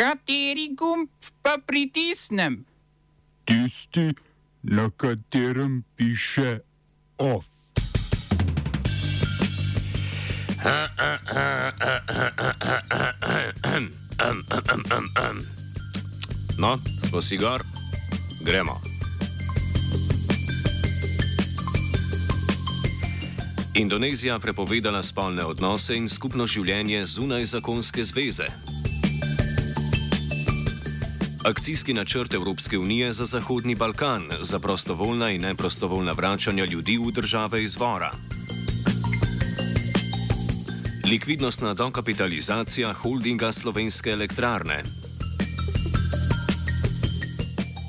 Kateri gumb pa pritisnem? Tisti, na katerem piše OF. No, smo si gor, gremo. Indonezija prepovedala spolne odnose in skupno življenje zunaj zakonske zveze. Akcijski načrt Evropske unije za Zahodni Balkan za prostovoljna in neprostovoljna vračanja ljudi v države izvora. Likvidnostna dokapitalizacija holdinga slovenske elektrarne.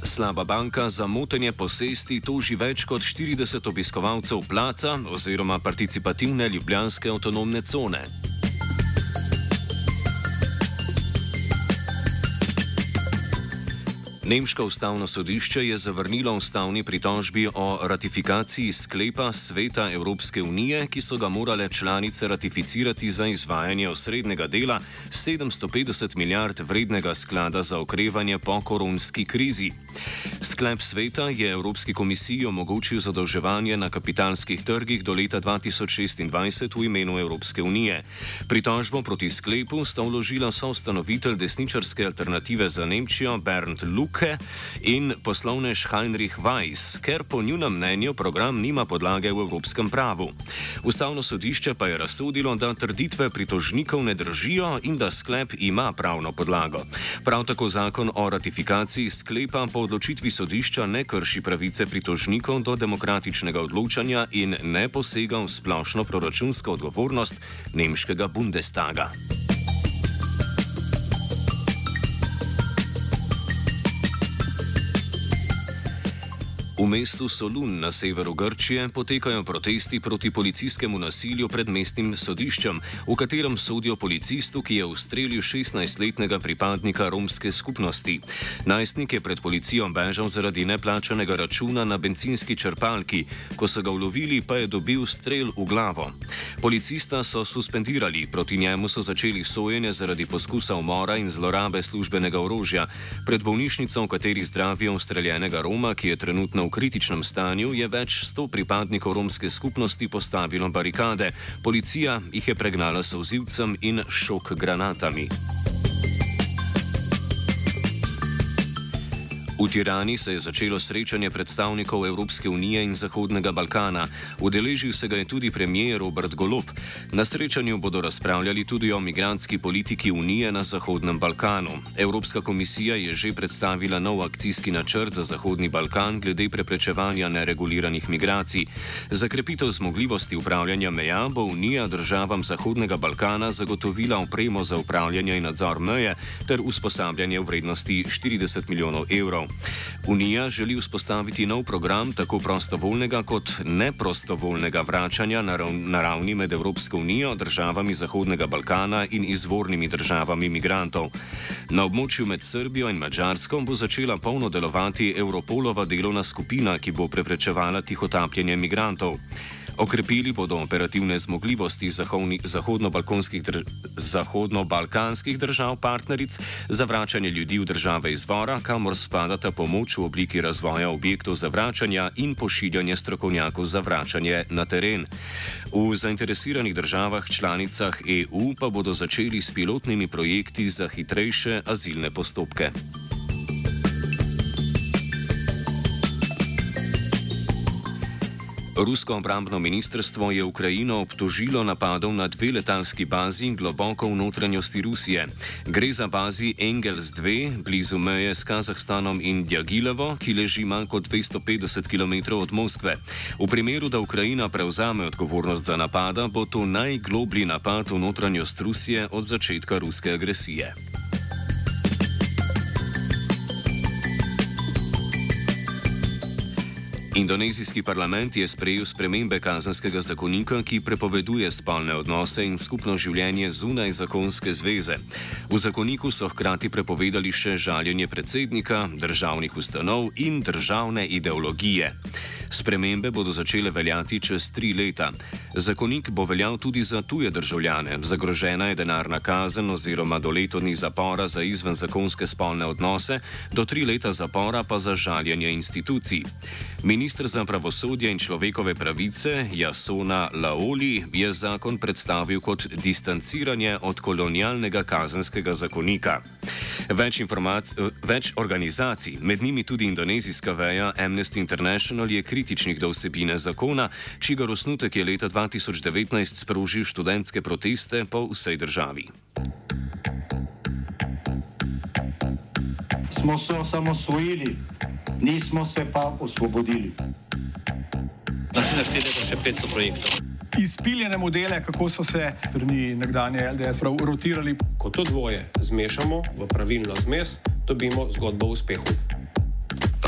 Slaba banka za motenje posesti toži več kot 40 obiskovalcev placa oziroma participativne ljubljanske avtonomne cone. Nemško ustavno sodišče je zavrnilo ustavni pritožbi o ratifikaciji sklepa Sveta Evropske unije, ki so ga morale članice ratificirati za izvajanje osrednjega dela 750 milijard vrednega sklada za okrevanje po koronski krizi. Sklep sveta je Evropski komisiji omogočil zadolževanje na kapitalskih trgih do leta 2026 v imenu Evropske unije. Pritožbo proti sklepu sta vložila soustanovitelj desničarske alternative za Nemčijo Bernd Luke in poslovnež Heinrich Weiss, ker po njunem mnenju program nima podlage v evropskem pravu. Ustavno sodišče pa je razsodilo, da trditve pritožnikov ne držijo in da sklep ima pravno podlago. Prav tako zakon o ratifikaciji sklepa po odločitvi sodišča ne krši pravice pritožnikov do demokratičnega odločanja in ne posega v splošno proračunsko odgovornost nemškega Bundestaga. V mestu Solun na severu Grčije potekajo protesti proti policijskemu nasilju pred mestnim sodiščem, v katerem sodijo policistu, ki je ustrelil 16-letnega pripadnika romske skupnosti. Najstnik je pred policijo bežal zaradi neplačanega računa na benzinski črpalki, ko so ga ulovili, pa je dobil strel v glavo. Policista so suspendirali, proti njemu so začeli sojenje zaradi poskusa umora in zlorabe službenega orožja. Pred bolnišnico, v kateri zdravijo ustreljenega Roma, ki je trenutno v kritičnem stanju, je več sto pripadnikov romske skupnosti postavilo barikade, policija jih je pregnala s ozivcem in šok granatami. V Tirani se je začelo srečanje predstavnikov Evropske unije in Zahodnega Balkana. Udeležil se ga je tudi premijer Robert Golop. Na srečanju bodo razpravljali tudi o migranski politiki Unije na Zahodnem Balkanu. Evropska komisija je že predstavila nov akcijski načrt za Zahodni Balkan glede preprečevanja nereguliranih migracij. Za krepitev zmogljivosti upravljanja meja bo Unija državam Zahodnega Balkana zagotovila opremo za upravljanje in nadzor meje ter usposabljanje v vrednosti 40 milijonov evrov. Unija želi vzpostaviti nov program tako prostovoljnega kot neprostovoljnega vračanja na ravni med Evropsko unijo, državami Zahodnega Balkana in izvornimi državami migrantov. Na območju med Srbijo in Mačarsko bo začela polno delovati Europolova delovna skupina, ki bo preprečevala tihotapljenje migrantov. Okrepili bodo operativne zmogljivosti zahodno-balkanskih drž zahodno držav partneric za vračanje ljudi v države izvora, kamor spadata pomoč v obliki razvoja objektov za vračanje in pošiljanje strokovnjakov za vračanje na teren. V zainteresiranih državah članicah EU pa bodo začeli s pilotnimi projekti za hitrejše azilne postopke. Rusko obrambno ministrstvo je Ukrajino obtožilo napadov na dve letalski bazi globoko v notranjosti Rusije. Gre za bazi Engels 2 blizu meje s Kazahstanom in Djagilevo, ki leži manj kot 250 km od Moskve. V primeru, da Ukrajina prevzame odgovornost za napada, bo to najgloblji napad v notranjost Rusije od začetka ruske agresije. Indonezijski parlament je sprejel spremembe kazanskega zakonika, ki prepoveduje spolne odnose in skupno življenje zunaj zakonske zveze. V zakoniku so hkrati prepovedali še žaljenje predsednika, državnih ustanov in državne ideologije. Spremembe bodo začele veljati čez tri leta. Zakonik bo veljal tudi za tuje državljane. Zagrožena je denarna kazen oziroma do leto dni zapora za izvenzakonske spolne odnose, do tri leta zapora pa za žaljenje institucij. Ministr za pravosodje in človekove pravice Jasona Laoli je zakon predstavil kot distanciranje od kolonialnega kazenskega zakonika. Več, več organizacij, med njimi tudi indonezijska veja Amnesty International, je kritičnih do vsebine zakona, čigar osnutek je leta 2019 sprožil študentske proteste po vsej državi. Smo se osamosvojili, nismo se pa osvobodili. Naslednje število je še 500 projektov izpiljene modele, kako so se strani nekdanje LDS rotirali. Ko to dvoje zmešamo v pravilno zmes, dobimo zgodbo o uspehu.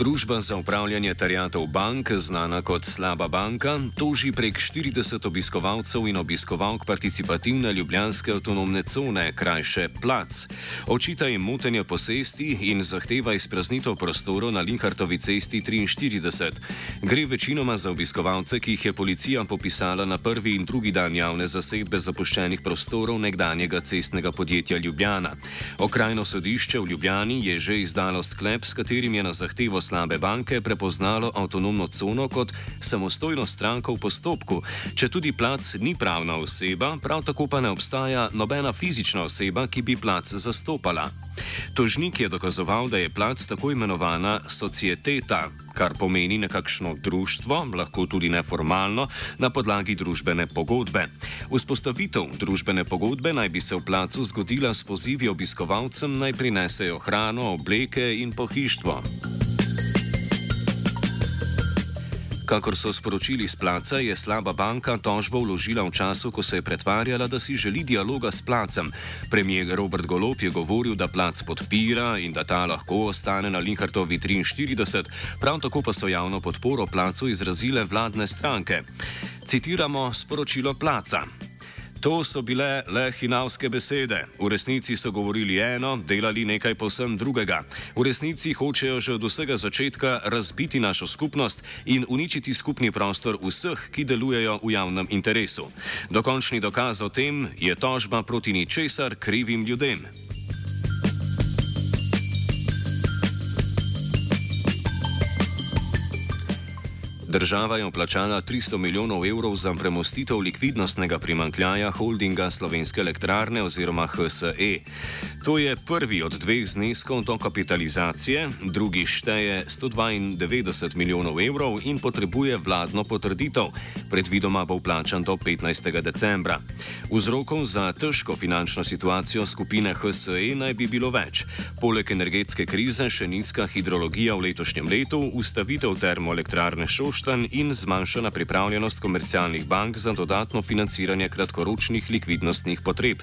Družba za upravljanje terjatov bank, znana kot Slaba banka, toži prek 40 obiskovalcev in obiskovalk participativne ljubljanske avtonomne cone, krajše Plac. Očita jim motenje posesti in zahteva izpraznitev prostorov na Linhartovi cesti 43. Gre večinoma za obiskovalce, ki jih je policija popisala na prvi in drugi dan javne zasedbe zapuščenih prostorov nekdanjega cestnega podjetja Ljubljana. Okrajno sodišče v Ljubljani je že izdalo sklep, s katerim je na zahtevo slabe banke prepoznalo avtonomno cono kot samostojno stranko v postopku, če tudi plac ni pravna oseba, prav tako pa ne obstaja nobena fizična oseba, ki bi plac zastopala. Tožnik je dokazoval, da je plac tako imenovana societeta, kar pomeni nekakšno društvo, lahko tudi neformalno, na podlagi družbene pogodbe. Vzpostavitev družbene pogodbe naj bi se v placu zgodila s pozivi obiskovalcem naj prinesejo hrano, obleke in pohištvo. Kakor so sporočili z placa, je slaba banka tožbo vložila v času, ko se je pretvarjala, da si želi dialoga s placem. Premijer Robert Golop je govoril, da plac podpira in da ta lahko ostane na Linhartovi 43, prav tako pa so javno podporo placu izrazile vladne stranke. Citiramo sporočilo placa. To so bile le hinavske besede. V resnici so govorili eno, delali nekaj posem drugega. V resnici hočejo že od vsega začetka razbiti našo skupnost in uničiti skupni prostor vseh, ki delujejo v javnem interesu. Dokončni dokaz o tem je tožba proti ničesar krivim ljudem. Država je oplačala 300 milijonov evrov za premostitev likvidnostnega primankljaja holdinga Slovenske elektrarne oziroma HSE. To je prvi od dveh zneskov do kapitalizacije, drugi šteje 192 milijonov evrov in potrebuje vladno potrditev. Predvidoma bo vplačan do 15. decembra. Vzrokov za težko finančno situacijo skupine HSE naj bi bilo več. Poleg energetske krize še nizka hidrologija v letošnjem letu, ustavitev termoelektrarne Šoš Šoštanj in zmanjšana pripravljenost komercialnih bank za dodatno financiranje kratkoročnih likvidnostnih potreb.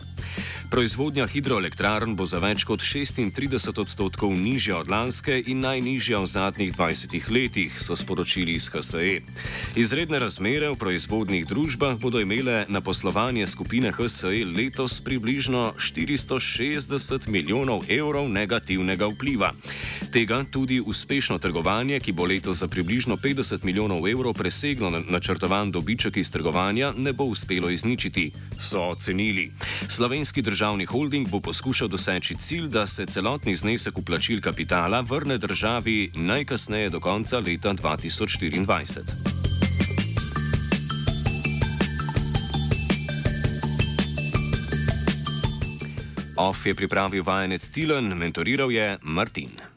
Proizvodnja hidroelektrarn bo za več kot 36 odstotkov nižja od lanske in najnižja v zadnjih 20 letih, so sporočili iz HSE. Izredne razmere v proizvodnih družbah bodo imele na poslovanje skupine HSE letos približno 460 milijonov evrov negativnega vpliva. Tega tudi uspešno trgovanje, ki bo letos za približno 50 milijonov evrov preseglo načrtovan dobiček iz trgovanja, ne bo uspelo izničiti, so ocenili. Slovenski državni holding bo poskušal doseči cilj, da se celotni znesek uplačil kapitala vrne državi najkasneje do konca leta 2024. OF je pripravil vajenec Tilen, mentoriral je Martin.